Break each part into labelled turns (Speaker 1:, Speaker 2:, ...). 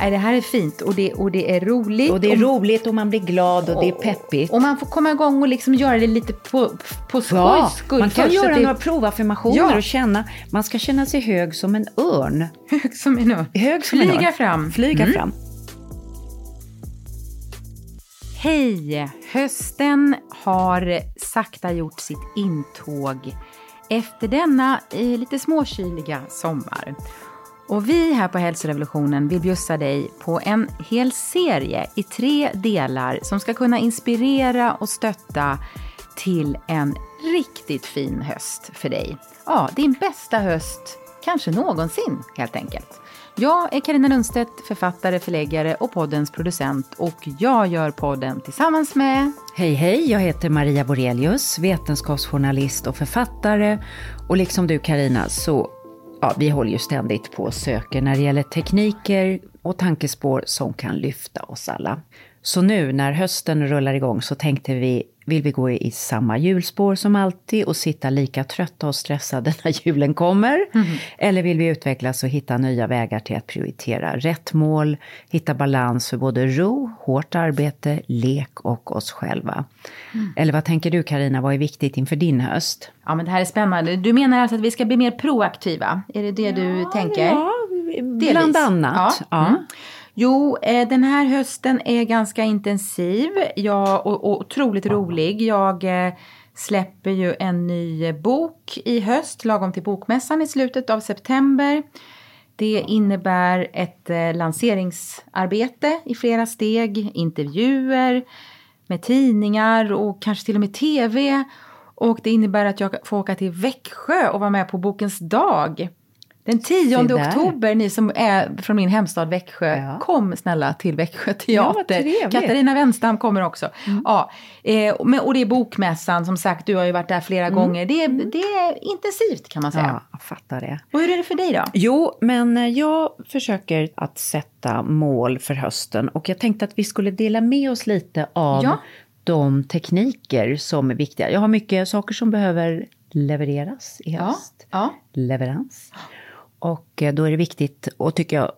Speaker 1: Nej, det här är fint och det, och det är roligt.
Speaker 2: Och det är roligt och man blir glad och, och det är peppigt.
Speaker 1: Och man får komma igång och liksom göra det lite på, på skojs ja, skull.
Speaker 2: Man kan göra det... några provaffirmationer ja. och känna, man ska känna sig hög som en örn.
Speaker 1: Hög som en örn.
Speaker 2: Hög som
Speaker 1: Flyga
Speaker 2: en örn.
Speaker 1: fram.
Speaker 2: Flyga mm. fram.
Speaker 1: Hej! Hösten har sakta gjort sitt intåg efter denna eh, lite småkyliga sommar. Och vi här på Hälsorevolutionen vill bjussa dig på en hel serie i tre delar som ska kunna inspirera och stötta till en riktigt fin höst för dig. Ja, din bästa höst kanske någonsin helt enkelt. Jag är Karina Lundstedt, författare, förläggare och poddens producent och jag gör podden tillsammans med...
Speaker 2: Hej hej, jag heter Maria Borelius, vetenskapsjournalist och författare och liksom du Karina så ja, vi håller ju ständigt på och söker när det gäller tekniker och tankespår som kan lyfta oss alla. Så nu när hösten rullar igång så tänkte vi, vill vi gå i samma hjulspår som alltid och sitta lika trötta och stressade när julen kommer? Mm. Eller vill vi utvecklas och hitta nya vägar till att prioritera rätt mål, hitta balans för både ro, hårt arbete, lek och oss själva? Mm. Eller vad tänker du Karina, vad är viktigt inför din höst?
Speaker 1: Ja men det här är spännande. Du menar alltså att vi ska bli mer proaktiva? Är det det ja, du tänker?
Speaker 2: Ja, bland annat. Ja. ja. Mm.
Speaker 1: Jo, eh, den här hösten är ganska intensiv jag, och, och otroligt rolig. Jag eh, släpper ju en ny bok i höst, lagom till bokmässan i slutet av september. Det innebär ett eh, lanseringsarbete i flera steg, intervjuer med tidningar och kanske till och med tv. Och det innebär att jag får åka till Växjö och vara med på Bokens dag. Den 10 oktober, ni som är från min hemstad Växjö, ja. kom snälla till Växjö teater. Ja, Katarina Wenstam kommer också. Mm. Ja, eh, och det är Bokmässan, som sagt, du har ju varit där flera mm. gånger. Det är, det är intensivt kan man säga.
Speaker 2: Ja, jag fattar det.
Speaker 1: Och hur är det för dig då?
Speaker 2: Jo, men eh, jag försöker att sätta mål för hösten och jag tänkte att vi skulle dela med oss lite av ja. de tekniker som är viktiga. Jag har mycket saker som behöver levereras i höst. Ja. Leverans. Och eh, då är det viktigt, och tycker jag,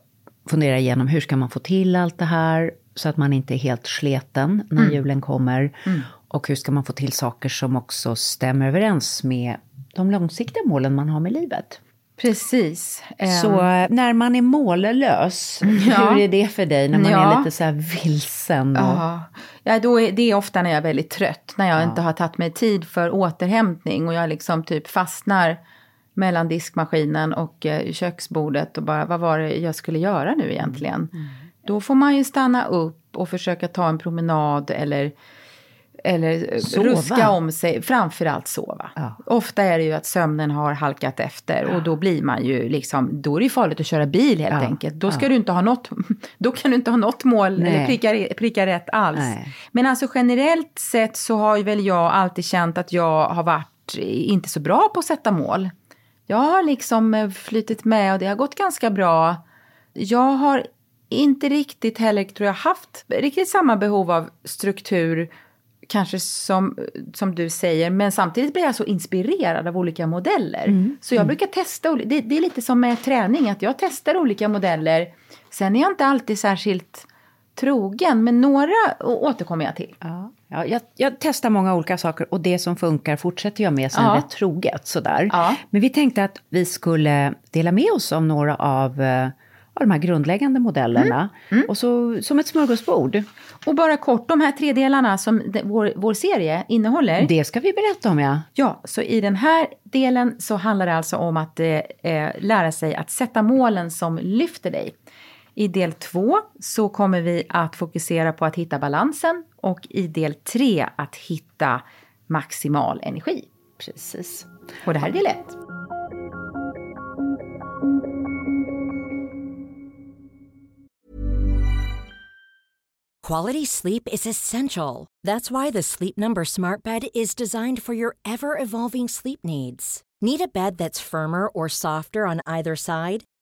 Speaker 2: fundera igenom hur ska man få till allt det här så att man inte är helt sleten när mm. julen kommer. Mm. Och hur ska man få till saker som också stämmer överens med de långsiktiga målen man har med livet.
Speaker 1: Precis.
Speaker 2: Så ehm. när man är mållös, ja. hur är det för dig när man ja. är lite så här vilsen? Och...
Speaker 1: Ja, då är det är ofta när jag är väldigt trött, när jag ja. inte har tagit mig tid för återhämtning och jag liksom typ fastnar mellan diskmaskinen och eh, köksbordet och bara vad var det jag skulle göra nu egentligen? Mm. Då får man ju stanna upp och försöka ta en promenad eller eller sova. ruska om sig, framförallt sova. Ja. Ofta är det ju att sömnen har halkat efter ja. och då blir man ju liksom, då är det farligt att köra bil helt ja. enkelt. Då ska du inte ha något, då kan du inte ha något mål Nej. eller pricka, pricka rätt alls. Nej. Men alltså generellt sett så har ju väl jag alltid känt att jag har varit inte så bra på att sätta mål jag har liksom eh, flyttit med och det har gått ganska bra. Jag har inte riktigt heller, tror jag, haft riktigt samma behov av struktur kanske som, som du säger, men samtidigt blir jag så inspirerad av olika modeller. Mm. Så jag mm. brukar testa, det, det, är lite som med träning, att jag testar olika modeller. Sen är jag inte alltid särskilt trogen, men några återkommer jag till.
Speaker 2: Ja. Ja, jag, jag, testar många olika saker och det som funkar fortsätter jag med sen ja. rätt troget. Sådär. Ja. Men vi tänkte att vi skulle dela med oss av några av, eh, av de här grundläggande modellerna. Mm. Mm. Och så, som ett smörgåsbord.
Speaker 1: Och bara kort, de här tre delarna som vår, vår serie innehåller.
Speaker 2: Det ska vi berätta om ja.
Speaker 1: Ja, så i den här delen så handlar det alltså om att eh, eh lära sig att sätta målen som lyfter dig. I del två så kommer vi att fokusera på att hitta balansen och i del tre att hitta maximal energi.
Speaker 2: Precis.
Speaker 1: Och det här är del ett.
Speaker 3: Quality sleep is essential. That's why the Sleep Number smart bed is designed for your ever evolving sleep needs. Need a bed that's firmer or softer on either side?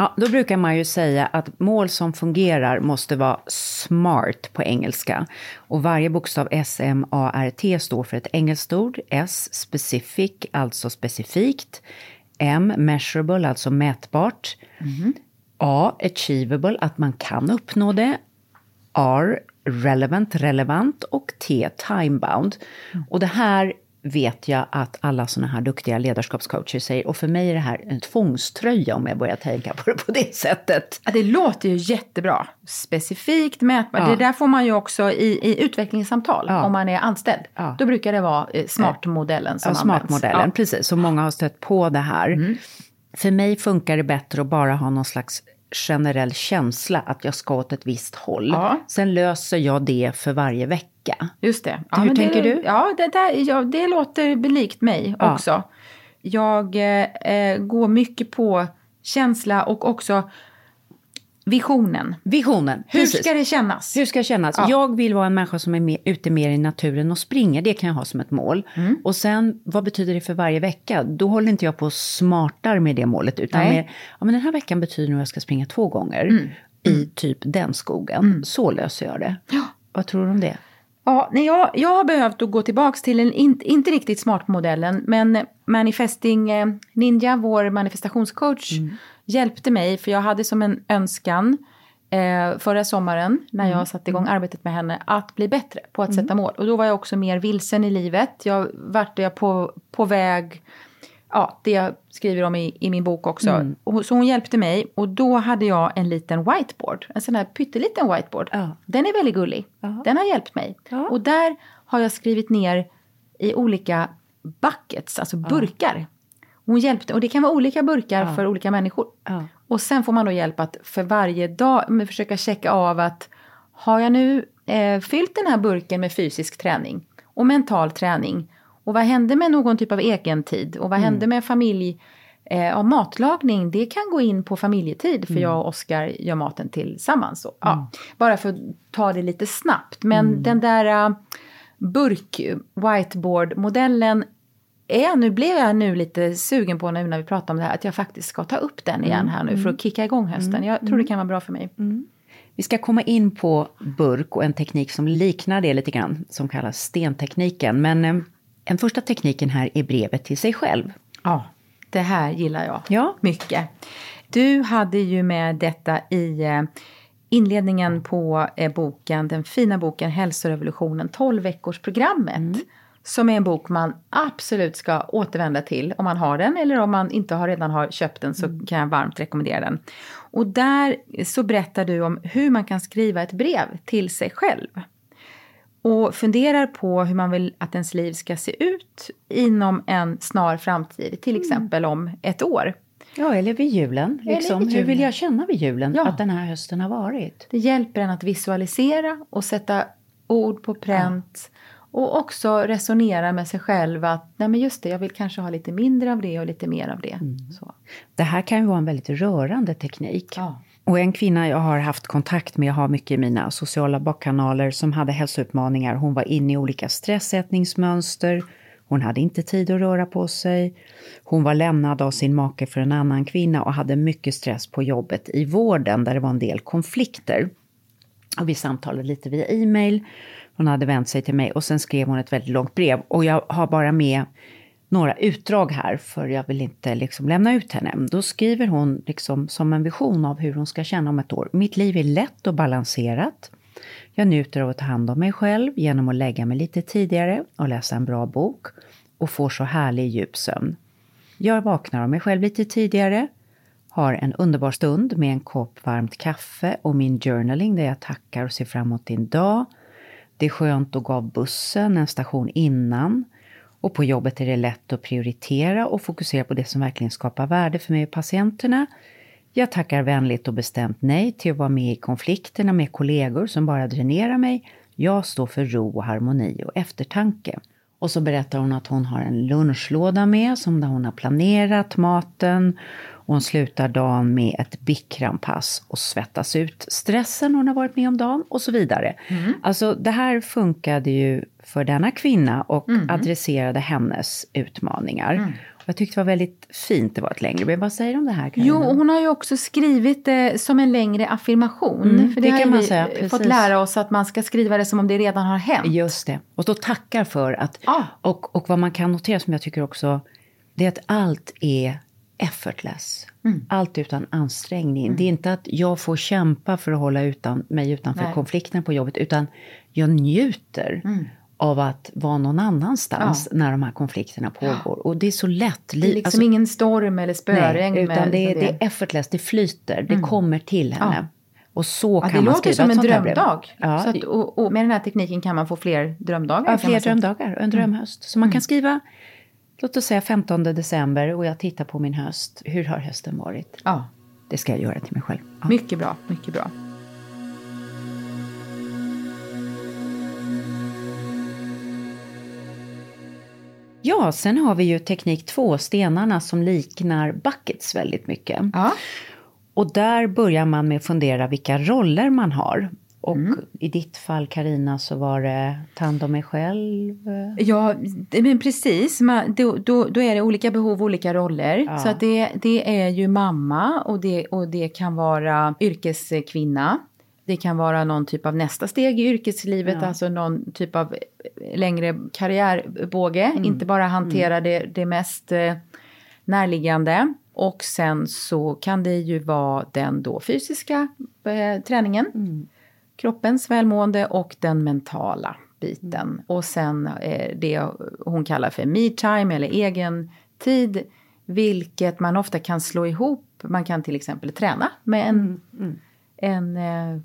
Speaker 2: Ja, då brukar man ju säga att mål som fungerar måste vara SMART på engelska. Och varje bokstav S, M, A, R, T står för ett engelskt ord. S, specific, alltså specifikt. M, measurable, alltså mätbart. A, achievable, att man kan uppnå det. R, relevant, relevant. Och T, timebound. Och det här vet jag att alla såna här duktiga ledarskapscoacher säger. Och för mig är det här en tvångströja om jag börjar tänka på det på det sättet.
Speaker 1: Ja, det låter ju jättebra. Specifikt, mätbart.
Speaker 2: Ja.
Speaker 1: Det där får man ju också i, i utvecklingssamtal
Speaker 2: Ja.
Speaker 1: om man är anställd.
Speaker 2: Ja.
Speaker 1: Då brukar det vara eh, smart-modellen som
Speaker 2: Ja,
Speaker 1: används.
Speaker 2: smartmodellen,
Speaker 1: Ja.
Speaker 2: precis. Så många har stött på det här. För mig funkar det bättre att bara ha någon slags generell känsla att jag ska åt ett visst håll.
Speaker 1: Ja.
Speaker 2: Sen löser jag det för varje vecka.
Speaker 1: Just det.
Speaker 2: Hur
Speaker 1: men
Speaker 2: tänker
Speaker 1: det,
Speaker 2: du?
Speaker 1: Ja det, där, ja, det låter likt mig
Speaker 2: Ja.
Speaker 1: också. Jag eh, eh, går mycket på känsla och också visionen.
Speaker 2: Visionen,
Speaker 1: Hur
Speaker 2: precis.
Speaker 1: ska det kännas?
Speaker 2: Hur ska det kännas?
Speaker 1: Ja.
Speaker 2: Jag vill vara en människa som är med, ute mer i naturen och springer. Det kan jag ha som ett mål.
Speaker 1: Mm.
Speaker 2: Och sen, vad betyder det för varje vecka? Då håller inte jag på och smartar med det målet. Utan
Speaker 1: Nej.
Speaker 2: mer, ja men den här veckan betyder nog att jag ska springa två gånger.
Speaker 1: Mm.
Speaker 2: I typ den skogen. Så löser jag det. Vad tror du om det?
Speaker 1: Ja, nej, jag, jag har behövt att gå tillbaka till en, in, inte riktigt smart-modellen, men Manifesting eh, Ninja, vår manifestationscoach, hjälpte mig, för jag hade som en önskan eh, förra sommaren, när jag satte igång arbetet med henne, att bli bättre på att sätta mål. Och då var jag också mer vilsen i livet. Jag vart jag på, på väg, ja, det jag skriver om i, i min bok också. Och, så hon hjälpte mig, och då hade jag en liten whiteboard, en sån här pytteliten whiteboard.
Speaker 2: Ja.
Speaker 1: Den är väldigt gullig.
Speaker 2: Ja.
Speaker 1: Den har hjälpt mig.
Speaker 2: Ja.
Speaker 1: Och där har jag skrivit ner i olika buckets, alltså burkar. Hon hjälpte, och det kan vara olika burkar för olika människor.
Speaker 2: Ja.
Speaker 1: Och sen får man då hjälp att för varje dag försöka checka av att har jag nu eh, fyllt den här burken med fysisk träning och mental träning? Och vad hände med någon typ av egen tid? Och vad hände med familj? Eh, ja, matlagning, det kan gå in på familjetid för jag och Oskar gör maten tillsammans. Så, ja, bara för att ta det lite snabbt. Men den där uh, burk whiteboard-modellen är, nu blev jag nu lite sugen på nu när vi pratar om det här att jag faktiskt ska ta upp den igen här nu för att kicka igång hösten. Jag tror det kan vara bra för mig.
Speaker 2: Vi ska komma in på burk och en teknik som liknar det lite grann, som kallas stentekniken. Men eh, en första tekniken här är brevet till sig själv.
Speaker 1: Ja, det här gillar jag
Speaker 2: Ja.
Speaker 1: mycket. Du hade ju med detta i eh, inledningen på eh, boken, den fina boken Hälsorevolutionen, 12 veckors programmet. Som är en bok man absolut ska återvända till om man har den eller om man inte har, redan har köpt den så kan jag varmt rekommendera den. Och där så berättar du om hur man kan skriva ett brev till sig själv. Och funderar på hur man vill att ens liv ska se ut inom en snar framtid, till exempel om ett år.
Speaker 2: Ja, eller vid julen.
Speaker 1: Eller
Speaker 2: Liksom.
Speaker 1: vid
Speaker 2: Hur vill jag känna vid julen
Speaker 1: Ja.
Speaker 2: att den här hösten har varit?
Speaker 1: Det hjälper en att visualisera och sätta ord på pränt. Och också resonera med sig själv att nej men just det, jag vill kanske ha lite mindre av det och lite mer av det. Så.
Speaker 2: Det här kan ju vara en väldigt rörande teknik.
Speaker 1: Ja.
Speaker 2: Och en kvinna jag har haft kontakt med, jag har mycket i mina sociala bakkanaler, som hade hälsoutmaningar. Hon var inne i olika stressätningsmönster. Hon hade inte tid att röra på sig. Hon var lämnad av sin make för en annan kvinna och hade mycket stress på jobbet i vården där det var en del konflikter. Och vi samtalade lite via e-mail. Hon hade vänt sig till mig och sen skrev hon ett väldigt långt brev. Och jag har bara med några utdrag här för jag vill inte liksom lämna ut henne. Då skriver hon liksom som en vision av hur hon ska känna om ett år. Mitt liv är lätt och balanserat. Jag njuter av att ta hand om mig själv genom att lägga mig lite tidigare och läsa en bra bok och får så härlig djup sömn. Jag vaknar av mig själv lite tidigare, har en underbar stund med en kopp varmt kaffe och min journaling där jag tackar och ser fram emot din dag. Det är skönt att gå av bussen en station innan och på jobbet är det lätt att prioritera och fokusera på det som verkligen skapar värde för mig och patienterna. Jag tackar vänligt och bestämt nej till att vara med i konflikterna med kollegor som bara dränerar mig. Jag står för ro och harmoni och eftertanke. Och så berättar hon att hon har en lunchlåda med som där hon har planerat maten. Och hon slutar dagen med ett Bikram-pass och svettas ut stressen hon har varit med om dagen och så vidare. Mm. Alltså det här funkade ju för denna kvinna och mm. adresserade hennes utmaningar. Mm. Jag tyckte det var väldigt fint, det var ett längre brev. Vad säger du om det här Carina?
Speaker 1: Jo, hon har ju också skrivit det som en längre affirmation. Mm, för det, det kan man säga, precis. fått lära oss att man ska skriva det som om det redan har hänt.
Speaker 2: Just det, och då tackar för att, ah. och, och vad man kan notera som jag tycker också, det är att allt är effortless. Mm. Allt utan ansträngning. Mm. Det är inte att jag får kämpa för att hålla utan, mig utanför Nej. konflikten på jobbet, utan jag njuter. Mm av att vara någon annanstans ja. när de här konflikterna pågår. Ja. Och det är så lätt.
Speaker 1: Det är liksom alltså, ingen storm eller spöregn.
Speaker 2: Utan det är, det är effortless, det flyter, det mm. kommer till henne. Ja. Och så kan
Speaker 1: det
Speaker 2: man
Speaker 1: låter som en drömdag. Ja. Så att, och, och, med den här tekniken kan man få fler drömdagar?
Speaker 2: Ja, fler drömdagar, en mm. drömhöst. Så man mm. kan skriva, låt oss säga 15 december och jag tittar på min höst. Hur har hösten varit? Ja. Det ska jag göra till mig själv.
Speaker 1: Mycket bra, mycket bra.
Speaker 2: Ja, sen har vi ju teknik 2, stenarna som liknar buckets väldigt mycket. Ja. Och där börjar man med att fundera vilka roller man har. Och mm. i ditt fall Karina så var det ta hand om mig själv?
Speaker 1: Ja, men precis. Man, då, då, då, är det olika behov, olika roller. Ja. Så att det, det är ju mamma och det, och det kan vara yrkeskvinna. Det kan vara någon typ av nästa steg i yrkeslivet, ja. alltså någon typ av längre karriärbåge. Mm. Inte bara hantera mm. det, det mest eh, närliggande. Och sen så kan det ju vara den då fysiska eh, träningen. Mm. Kroppens välmående och den mentala biten. Och sen eh, det hon kallar för me-time eller egen tid. Vilket man ofta kan slå ihop. Man kan till exempel träna med en mm. mm en eh,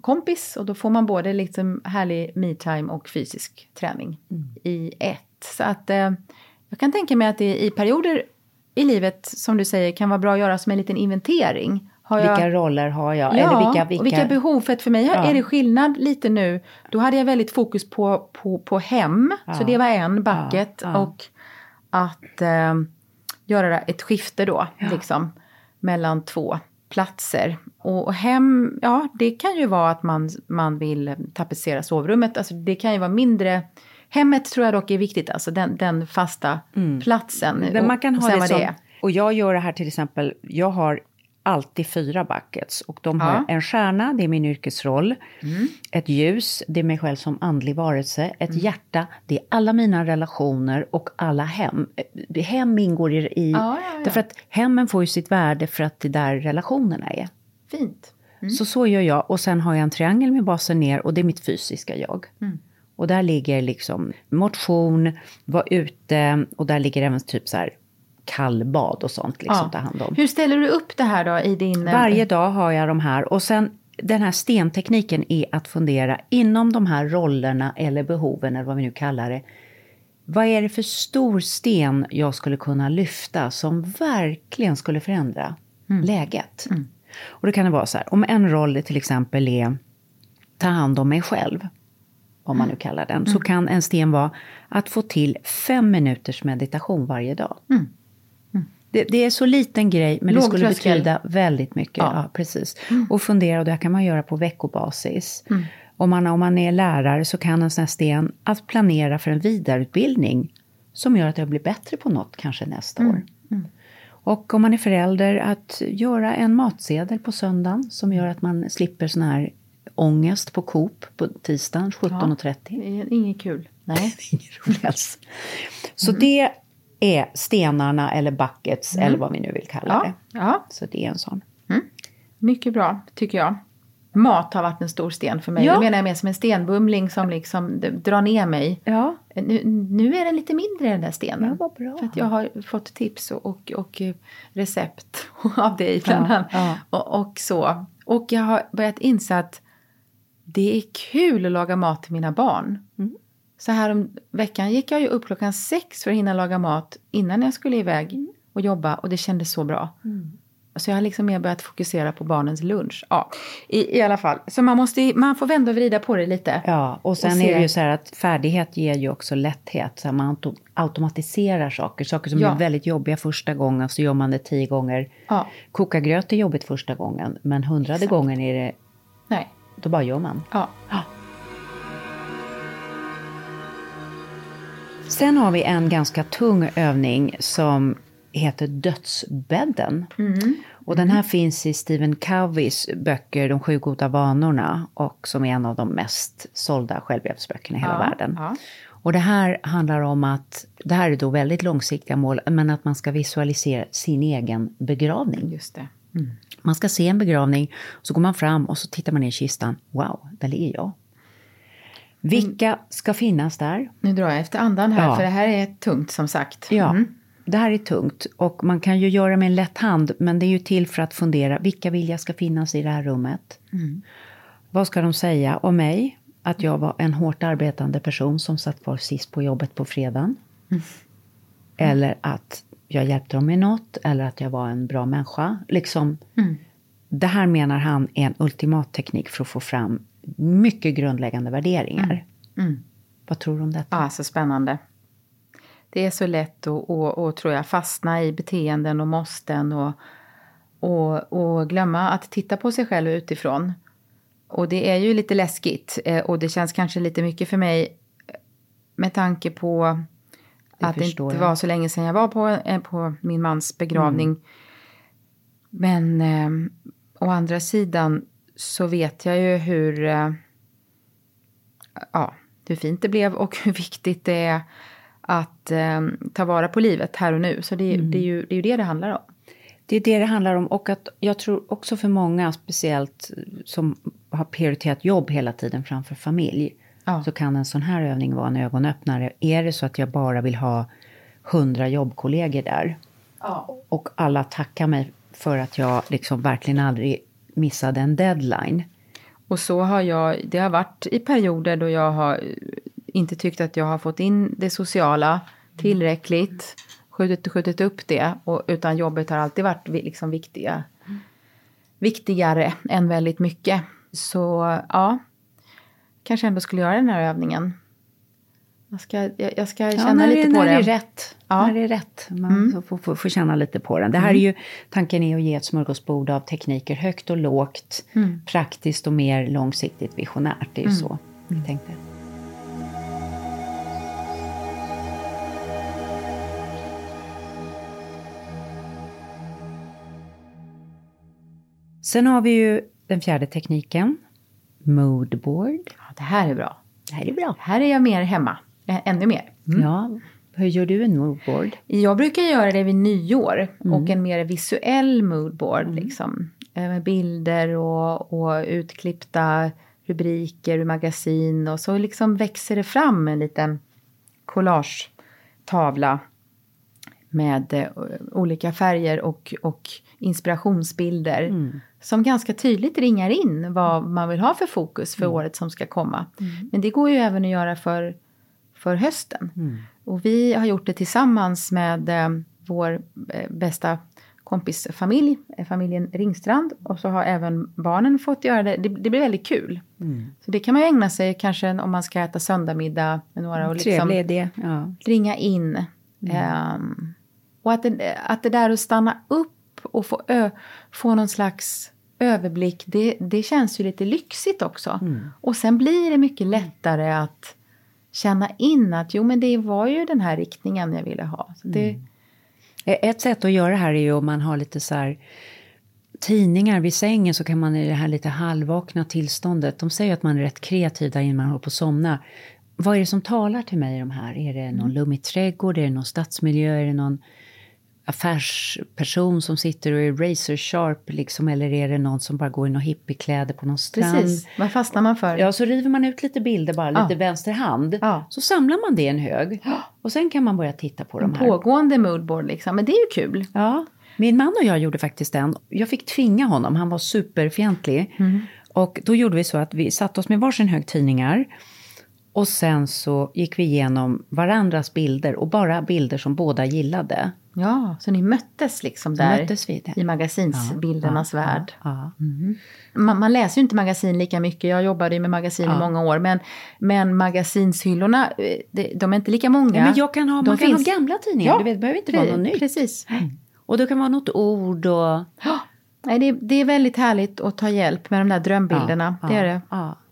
Speaker 1: kompis och då får man både liksom härlig me-time och fysisk träning mm. i ett. Så att eh, jag kan tänka mig att det i perioder i livet, som du säger, kan vara bra att göra som en liten inventering.
Speaker 2: Jag... Vilka roller har jag?
Speaker 1: Ja, Eller vilka, vilka... och vilka behov. För, att för mig ja. är det skillnad lite nu. Då hade jag väldigt fokus på, på, på hem, ja. så det var en bucket. Och att eh, göra ett skifte då, liksom, mellan två platser. Och hem, ja det kan ju vara att man, man vill tapetsera sovrummet. Alltså det kan ju vara mindre Hemmet tror jag dock är viktigt, alltså den, den fasta mm. platsen.
Speaker 2: Men man kan ha det som, det och jag gör det här till exempel, jag har alltid fyra buckets. Och de har en stjärna, det är min yrkesroll. Mm. Ett ljus, det är mig själv som andlig varelse. Ett mm. hjärta, det är alla mina relationer och alla hem. Hem ingår i... ja, ja, ja. Därför att hemmen får ju sitt värde för att det är där relationerna är.
Speaker 1: Fint.
Speaker 2: Mm. Så så gör jag. Och sen har jag en triangel med basen ner och det är mitt fysiska jag. Mm. Och där ligger liksom motion, vara ute och där ligger även typ så här kallbad och sånt liksom ja. ta hand om.
Speaker 1: Hur ställer du upp det här då i din...
Speaker 2: Eh, Varje dag har jag de här och sen den här stentekniken är att fundera inom de här rollerna eller behoven eller vad vi nu kallar det. Vad är det för stor sten jag skulle kunna lyfta som verkligen skulle förändra mm. läget? Mm. Och då kan det vara så här, om en roll till exempel är ta hand om mig själv, om man nu kallar den, mm. så kan en sten vara att få till fem minuters meditation varje dag. Mm. Det, det är så liten grej, men
Speaker 1: Låg
Speaker 2: det skulle
Speaker 1: tröskel.
Speaker 2: betyda väldigt mycket. Ja.
Speaker 1: Ja. Mm.
Speaker 2: precis. Och fundera, och det här kan man göra på veckobasis. Om, man, om man är lärare så kan en sån här sten att planera för en vidareutbildning som gör att jag blir bättre på något kanske nästa
Speaker 1: Mm.
Speaker 2: år. Och om man är förälder, att göra en matsedel på söndagen som gör att man slipper sån här ångest på Coop på tisdagen 17.30.
Speaker 1: Det är inget kul.
Speaker 2: Nej, ingen rolig alls. Så det är stenarna eller buckets eller vad vi nu vill kalla
Speaker 1: Ja,
Speaker 2: det.
Speaker 1: ja,
Speaker 2: Så det är en sån.
Speaker 1: mycket bra tycker jag. Mat har varit en stor sten för mig.
Speaker 2: Ja.
Speaker 1: Det menar jag mer som en stenbumling som liksom drar ner mig.
Speaker 2: Ja,
Speaker 1: Nu, nu är den lite mindre den där stenen.
Speaker 2: Ja, bra.
Speaker 1: För att jag har fått tips och, och, och recept av dig bland
Speaker 2: Ja,
Speaker 1: annat.
Speaker 2: ja.
Speaker 1: Och, och så. Och jag har börjat inse att det är kul att laga mat till mina barn.
Speaker 2: Mm.
Speaker 1: Så här om veckan gick jag ju upp klockan sex för att hinna laga mat innan jag skulle iväg
Speaker 2: Mm.
Speaker 1: och jobba och det kändes så bra. Så jag har liksom mer börjat fokusera på barnens lunch. Ja, i, i alla fall. Så man, måste, man får vända och vrida på det lite.
Speaker 2: ja. och sen
Speaker 1: Och
Speaker 2: är det ju så här att färdighet ger ju också lätthet. Så man auto- automatiserar saker. Saker som
Speaker 1: Ja.
Speaker 2: är väldigt jobbiga första gången så gör man det tio gånger.
Speaker 1: Ja.
Speaker 2: Koka gröt är jobbigt första gången. Men hundrade
Speaker 1: Exakt.
Speaker 2: gången är det,
Speaker 1: Nej.
Speaker 2: då bara gör man.
Speaker 1: Ja.
Speaker 2: Sen har vi en ganska tung övning som heter Dödsbädden. Och den här finns i Stephen Coveys böcker De sju goda vanorna och som är en av de mest sålda självhjälpsböckerna i hela
Speaker 1: Ja,
Speaker 2: världen.
Speaker 1: ja.
Speaker 2: Och det här handlar om att, det här är då väldigt långsiktiga mål, men att man ska visualisera sin egen begravning.
Speaker 1: Just det.
Speaker 2: Man ska se en begravning, så går man fram och så tittar man ner i kistan. Wow, där ligger jag. Vilka ska finnas där?
Speaker 1: Nu drar jag efter andan här,
Speaker 2: Ja.
Speaker 1: för det här är tungt som sagt.
Speaker 2: Ja,
Speaker 1: Mm.
Speaker 2: det här är tungt och man kan ju göra med en lätt hand, men det är ju till för att fundera, vilka vill jag ska finnas i det här rummet? Vad ska de säga om mig? Att jag var en hårt arbetande person som satt kvar sist på jobbet på fredagen. Eller att jag hjälpte dem med något, eller att jag var en bra människa. Liksom, Det här menar han är en ultimat teknik för att få fram mycket grundläggande värderingar. Vad tror du om detta?
Speaker 1: Ja, så spännande. Det är så lätt att, att, att tror jag, fastna i beteenden och måsten och, och, och glömma att titta på sig själv utifrån. Och det är ju lite läskigt eh, och det känns kanske lite mycket för mig eh, med tanke på
Speaker 2: Det
Speaker 1: att det inte
Speaker 2: jag.
Speaker 1: var så länge sedan jag var på, eh, på min mans begravning.
Speaker 2: Mm.
Speaker 1: Men eh, å andra sidan så vet jag ju hur, eh, ja, hur fint det blev och hur viktigt det är att eh, ta vara på livet här och nu. Så det,
Speaker 2: Mm.
Speaker 1: det, är ju, det är ju det det handlar om.
Speaker 2: Det är det det handlar om och att jag tror också för många, speciellt som har prioriterat jobb hela tiden framför familj,
Speaker 1: Ja.
Speaker 2: så kan en sån här övning vara en ögonöppnare. Är det så att jag bara vill ha hundra jobbkollegor där och alla tackar mig för att jag liksom verkligen aldrig missade en deadline.
Speaker 1: Och så har jag, det har varit i perioder då jag har inte tyckt att jag har fått in det sociala tillräckligt, skjutit, skjutit upp det, och, utan jobbet har alltid varit liksom viktiga, viktigare än väldigt mycket. Så ja, kanske ändå skulle göra den här övningen. Jag ska, jag, jag ska känna
Speaker 2: när
Speaker 1: lite
Speaker 2: det,
Speaker 1: på
Speaker 2: när
Speaker 1: det.
Speaker 2: det är rätt.
Speaker 1: Ja.
Speaker 2: När det är rätt. Man får, får, får känna lite på den. Det här är ju, tanken är att ge ett smörgåsbord av tekniker, högt och lågt, praktiskt och mer långsiktigt visionärt. Det är ju så vi tänkte. Sen har vi ju den fjärde tekniken, moodboard.
Speaker 1: Ja, det här är bra.
Speaker 2: Det här är bra.
Speaker 1: Här är jag mer hemma, ännu mer.
Speaker 2: Ja, hur gör du en moodboard?
Speaker 1: Jag brukar göra det vid nyår och en mer visuell moodboard. Liksom, eh, med bilder och, och utklippta rubriker ur magasin och så liksom växer det fram en liten collagetavla med eh, olika färger och, och inspirationsbilder som ganska tydligt ringar in vad man vill ha för fokus för året som ska komma. Men det går ju även att göra för, för hösten. Och vi har gjort det tillsammans med eh, vår eh, bästa kompisfamilj, eh, familjen Ringstrand. Och så har även barnen fått göra det. Det, det blir väldigt kul. Så det kan man ju ägna sig kanske om man ska äta söndagmiddag med några och liksom
Speaker 2: idé. Ja.
Speaker 1: ringa in. ehm, Och att det, att det där att stanna upp och få, ö, få någon slags överblick, det, det känns ju lite lyxigt också. Mm. Och sen blir det mycket lättare att känna in att jo men det var ju den här riktningen jag ville ha. Så det... Mm.
Speaker 2: Ett sätt att göra det här är ju om man har lite så här tidningar vid sängen så kan man i det här lite halvvakna tillståndet, de säger att man är rätt kreativ där innan man håller på att somna. Vad är det som talar till mig i de här? Är det någon mm. lummig trädgård? Är det någon stadsmiljö? Är det någon affärsperson som sitter och är razor sharp liksom, eller är det någon som bara går i några hippiekläder på någon strand? Precis,
Speaker 1: vad fastnar man för?
Speaker 2: Ja, så river man ut lite bilder bara, ja. lite vänster hand. Ja. Så samlar man det i en hög och sen kan man börja titta på en de här.
Speaker 1: Pågående moodboard liksom, men det är ju kul.
Speaker 2: Ja, min man och jag gjorde faktiskt den. Jag fick tvinga honom, han var superfientlig. Mm. Och då gjorde vi så att vi satte oss med varsin hög tidningar och sen så gick vi igenom varandras bilder och bara bilder som båda gillade.
Speaker 1: Ja, så ni möttes liksom där möttes i magasinsbildernas ja, värld. Ja, ja. Mm. Man, man, läser ju inte magasin lika mycket, jag jobbade ju med magasin i många år, men, men magasinshyllorna, eh, de är inte lika många.
Speaker 2: men jag kan ha, man finns... kan ha gamla tidningar, du vet, det behöver inte vara något nytt.
Speaker 1: Precis. Mm.
Speaker 2: Och det kan vara något ord och...
Speaker 1: Nej, det, det, är väldigt härligt att ta hjälp med de där drömbilderna, det är det.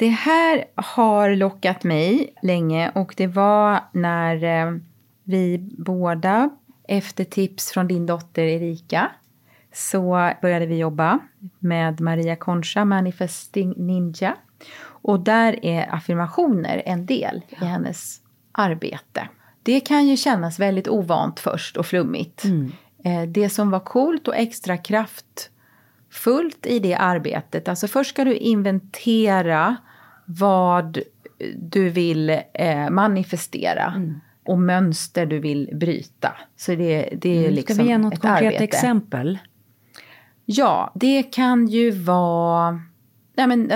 Speaker 1: Det här har lockat mig länge och det var när eh, vi båda efter tips från din dotter Erika så började vi jobba med Maria Concha, Manifesting Ninja. Och där är affirmationer en del i hennes arbete. Det kan ju kännas väldigt ovant först och flummigt. Mm. Eh, det som var coolt och extra kraftfullt i det arbetet, alltså först ska du inventera vad du vill eh, manifestera. Mm. Och mönster du vill bryta. Så det, det är mm. liksom
Speaker 2: Ska vi ge något konkret
Speaker 1: arbete.
Speaker 2: exempel?
Speaker 1: Ja, det kan ju vara... Nej, men,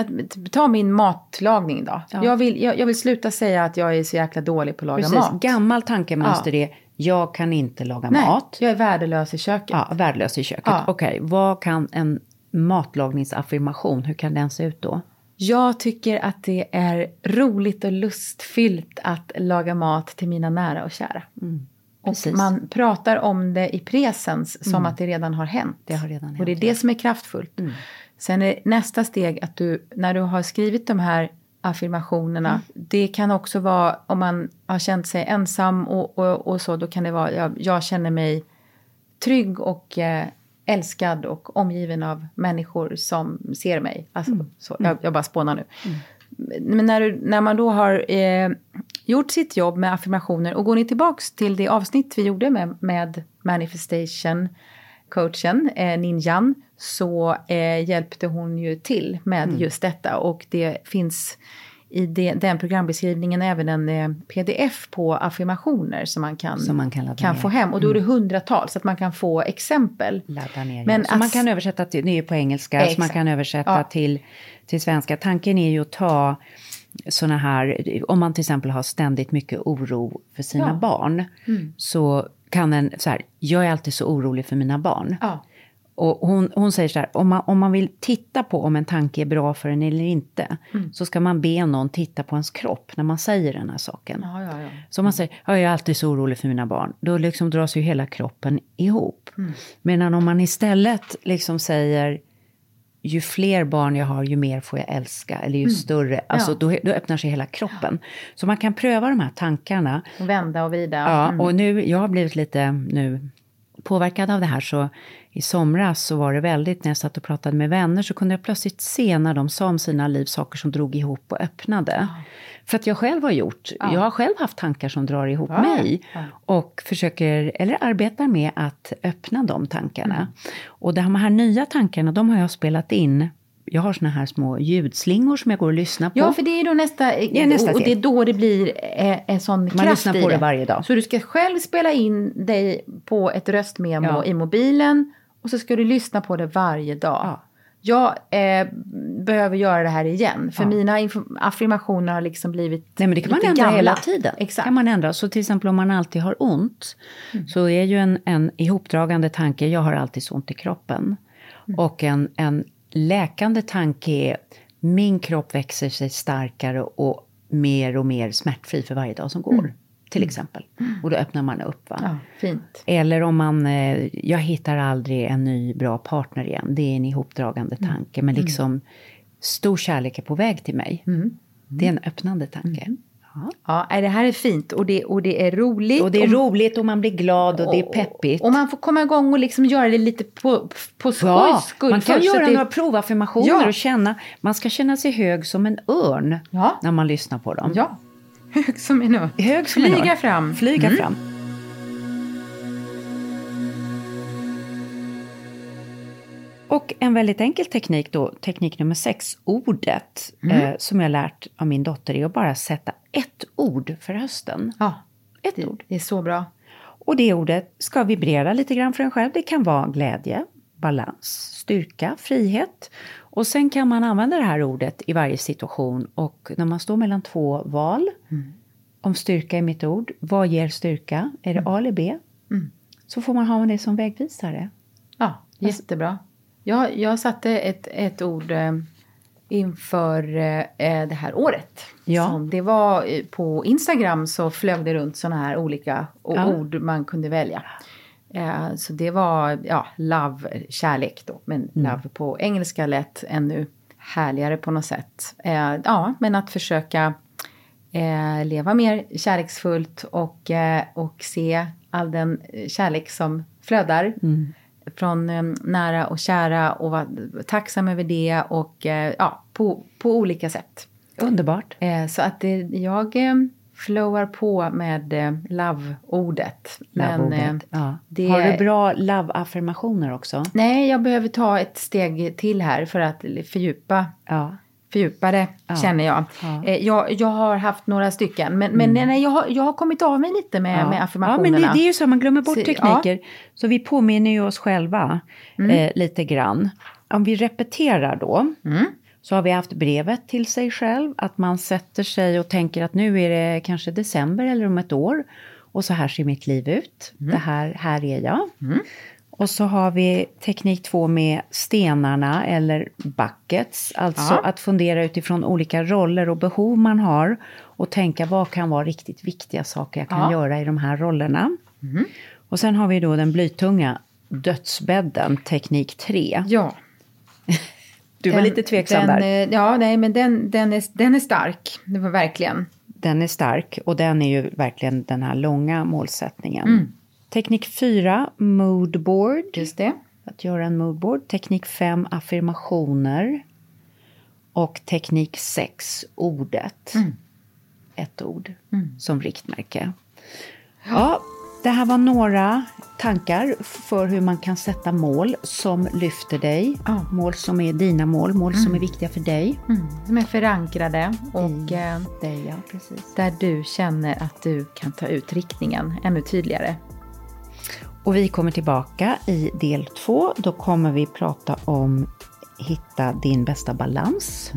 Speaker 1: ta min matlagning då. Ja. Jag, vill, jag, jag, vill sluta säga att jag är så jäkla dålig på att laga Precis. mat.
Speaker 2: Gammal tankemönster ja. är jag kan inte laga
Speaker 1: Nej,
Speaker 2: mat.
Speaker 1: jag är värdelös i köket.
Speaker 2: Ja, värdelös i köket. Ja. Okej, okay. vad kan en matlagningsaffirmation, hur kan den se ut då?
Speaker 1: Jag tycker att det är roligt och lustfyllt att laga mat till mina nära och kära.
Speaker 2: Mm.
Speaker 1: Och
Speaker 2: Precis. Mm.
Speaker 1: man pratar om det i presens som att det redan har hänt.
Speaker 2: Det har redan
Speaker 1: Och det är
Speaker 2: hänt,
Speaker 1: det som är kraftfullt.
Speaker 2: Mm.
Speaker 1: Sen är nästa steg att du, när du har skrivit de här affirmationerna,
Speaker 2: Mm.
Speaker 1: det kan också vara om man har känt sig ensam och, och, och så, då kan det vara, jag, jag känner mig trygg och eh, älskad och omgiven av människor som ser mig. Alltså,
Speaker 2: Mm.
Speaker 1: så, jag, jag bara spånar nu. Men när, du, när man då har eh, gjort sitt jobb med affirmationer och går ni tillbaks till det avsnitt vi gjorde med, med manifestation coachen, eh, Ninjan, så eh, hjälpte hon ju till med just detta. Och det finns i den programbeskrivningen även en eh, pdf på affirmationer som man kan,
Speaker 2: Som man kan
Speaker 1: kan få hem. Och då är det hundratals, så att man kan få exempel.
Speaker 2: Ladda ner.
Speaker 1: Men
Speaker 2: Men så man kan översätta till, det är på engelska, så man
Speaker 1: Exakt.
Speaker 2: kan översätta
Speaker 1: Ja.
Speaker 2: till, till svenska. Tanken är ju att ta såna här, om man till exempel har ständigt mycket oro för sina
Speaker 1: Ja. Mm.
Speaker 2: barn, så kan en, så här, jag är alltid så orolig för mina barn.
Speaker 1: Ja.
Speaker 2: Och hon, hon säger så här, om man, om man vill titta på om en tanke är bra för en eller inte,
Speaker 1: Mm.
Speaker 2: så ska man be någon titta på ens kropp när man säger den här saken.
Speaker 1: Ja, ja, ja.
Speaker 2: Så om man säger, ja, jag är alltid så orolig för mina barn, då liksom dras ju hela kroppen ihop.
Speaker 1: Mm.
Speaker 2: Medan om man istället liksom säger, ju fler barn jag har, ju mer får jag älska, eller ju större, alltså
Speaker 1: Mm. Ja.
Speaker 2: då, då öppnar sig hela kroppen. Så man kan pröva de här tankarna.
Speaker 1: Och vända och vrida.
Speaker 2: Ja,
Speaker 1: Mm.
Speaker 2: och nu, jag har blivit lite nu påverkad av det här, så i somras så var det väldigt, när jag satt och pratade med vänner, så kunde jag plötsligt se när de sa om sina liv saker som drog ihop och öppnade. För att jag själv har gjort, jag har själv haft tankar som drar ihop
Speaker 1: Ja,
Speaker 2: mig.
Speaker 1: ja.
Speaker 2: Och försöker, eller arbetar med att öppna de tankarna.
Speaker 1: Mm.
Speaker 2: Och de här nya tankarna, de har jag spelat in. Jag har såna här små ljudslingor som jag går och lyssnar på.
Speaker 1: Ja, för det är då nästa,
Speaker 2: är nästa
Speaker 1: och, och det är då det blir eh, en sån kraft
Speaker 2: lyssnar
Speaker 1: i
Speaker 2: på det varje dag.
Speaker 1: Så du ska själv spela in dig på ett röstmemo
Speaker 2: Ja.
Speaker 1: i mobilen och så ska du lyssna på det varje dag.
Speaker 2: Ja.
Speaker 1: Jag eh, behöver göra det här igen, för
Speaker 2: Ja.
Speaker 1: mina affirmationer har liksom blivit
Speaker 2: Nej men det kan man ändra
Speaker 1: gamla.
Speaker 2: hela tiden.
Speaker 1: Exakt.
Speaker 2: kan man ändra. Så till exempel om man alltid har ont, så är ju en, en ihopdragande tanke, jag har alltid så ont i kroppen. Och en, en läkande tanke är, min kropp växer sig starkare och mer och mer smärtfri för varje dag som går. Till exempel. Och då öppnar man upp. Va?
Speaker 1: Ja, fint.
Speaker 2: Eller om man, eh, jag hittar aldrig en ny bra partner igen. Det är en ihopdragande tanke. Men liksom, stor kärlek är på väg till mig. Det är en öppnande tanke. Ja.
Speaker 1: Det här är fint och det, och det är roligt.
Speaker 2: Och det är
Speaker 1: och-
Speaker 2: roligt och man blir glad och det är peppigt.
Speaker 1: Och man får komma igång och liksom göra det lite på, på skojs
Speaker 2: Ja,
Speaker 1: skull.
Speaker 2: man kan göra
Speaker 1: det-
Speaker 2: några provaffirmationer
Speaker 1: Ja.
Speaker 2: och känna, man ska känna sig hög som en örn
Speaker 1: Ja.
Speaker 2: när man lyssnar på dem.
Speaker 1: Ja, hög som en örn.
Speaker 2: Hög som en
Speaker 1: Flyga
Speaker 2: örn.
Speaker 1: fram.
Speaker 2: Flyga
Speaker 1: Mm.
Speaker 2: fram. Och en väldigt enkel teknik då, teknik nummer sex, ordet,
Speaker 1: Mm.
Speaker 2: eh, som jag lärt av min dotter, är att bara sätta ett ord för hösten.
Speaker 1: Ja,
Speaker 2: Ett
Speaker 1: det,
Speaker 2: ord.
Speaker 1: det är så bra.
Speaker 2: Och det ordet ska vibrera lite grann för en själv. Det kan vara glädje, balans, styrka, frihet. Och sen kan man använda det här ordet i varje situation. Och när man står mellan två val, om styrka är mitt ord, vad ger styrka? Är det A eller B? Så får man ha det som vägvisare.
Speaker 1: Ja, jättebra. Jag, jag satte ett, ett ord eh, inför eh, det här året.
Speaker 2: Ja.
Speaker 1: Som det var eh, på Instagram så flög det runt sådana här olika
Speaker 2: Ja.
Speaker 1: ord man kunde välja. Eh, så det var ja, love, kärlek då. Men
Speaker 2: Mm.
Speaker 1: love på engelska lät ännu härligare på något sätt. Eh, ja, men att försöka eh, leva mer kärleksfullt och, och se all den kärlek som flödar från eh, nära och kära och vara tacksam över det och ja, på, på olika sätt.
Speaker 2: Underbart.
Speaker 1: Så att det, jag flowar på med eh, love-ordet. Men, eh.
Speaker 2: Ja.
Speaker 1: det-
Speaker 2: Har du bra love-affirmationer också?
Speaker 1: Nej, jag behöver ta ett steg till här för att fördjupa
Speaker 2: Ja.
Speaker 1: fördjupa det, känner jag.
Speaker 2: Ja. Mm.
Speaker 1: Eh, jag. Jag har haft några stycken, men, men nej, jag, har, jag har kommit av mig lite med, med
Speaker 2: Ja,
Speaker 1: affirmationerna.
Speaker 2: men det, det är ju så, man glömmer bort
Speaker 1: Så-
Speaker 2: tekniker. Så vi påminner ju oss själva
Speaker 1: Mm.
Speaker 2: eh, lite grann. Om vi repeterar då,
Speaker 1: Mm.
Speaker 2: Så har vi haft brevet till sig själv. Att man sätter sig och tänker att nu är det kanske december eller om ett år. Och så här ser mitt liv ut.
Speaker 1: Mm.
Speaker 2: Det här, här är jag. Och så har vi teknik två med stenarna eller buckets. Alltså
Speaker 1: Ja.
Speaker 2: att fundera utifrån olika roller och behov man har. Och tänka vad kan vara riktigt viktiga saker jag kan
Speaker 1: Ja.
Speaker 2: göra i de här rollerna. Och sen har vi då den blytunga dödsbädden, teknik 3.
Speaker 1: Ja.
Speaker 2: Du var
Speaker 1: Den-
Speaker 2: lite tveksam
Speaker 1: den,
Speaker 2: där.
Speaker 1: eh, Ja, nej, men den, den, är, den är stark. Det var verkligen.
Speaker 2: Den är stark och den är ju verkligen den här långa målsättningen.
Speaker 1: Mm.
Speaker 2: Teknik 4, moodboard.
Speaker 1: Just det.
Speaker 2: Att göra en moodboard. Teknik 5, affirmationer. Och teknik 6, ordet. Ett ord som riktmärke. Ja, det här var några tankar för hur man kan sätta mål som lyfter dig.
Speaker 1: Ja.
Speaker 2: Mål som är dina mål, mål som är viktiga för dig.
Speaker 1: Mm. Som är förankrade och eh,
Speaker 2: dig ja, precis.
Speaker 1: där du känner att du kan ta ut riktningen ännu tydligare.
Speaker 2: Och vi kommer tillbaka i del två. Då kommer vi prata om hitta din bästa balans.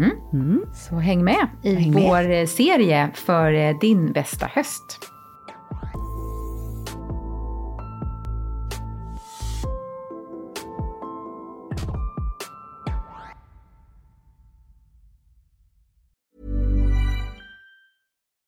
Speaker 1: Så häng med i
Speaker 2: Häng med.
Speaker 1: vår eh, serie för eh, din bästa höst.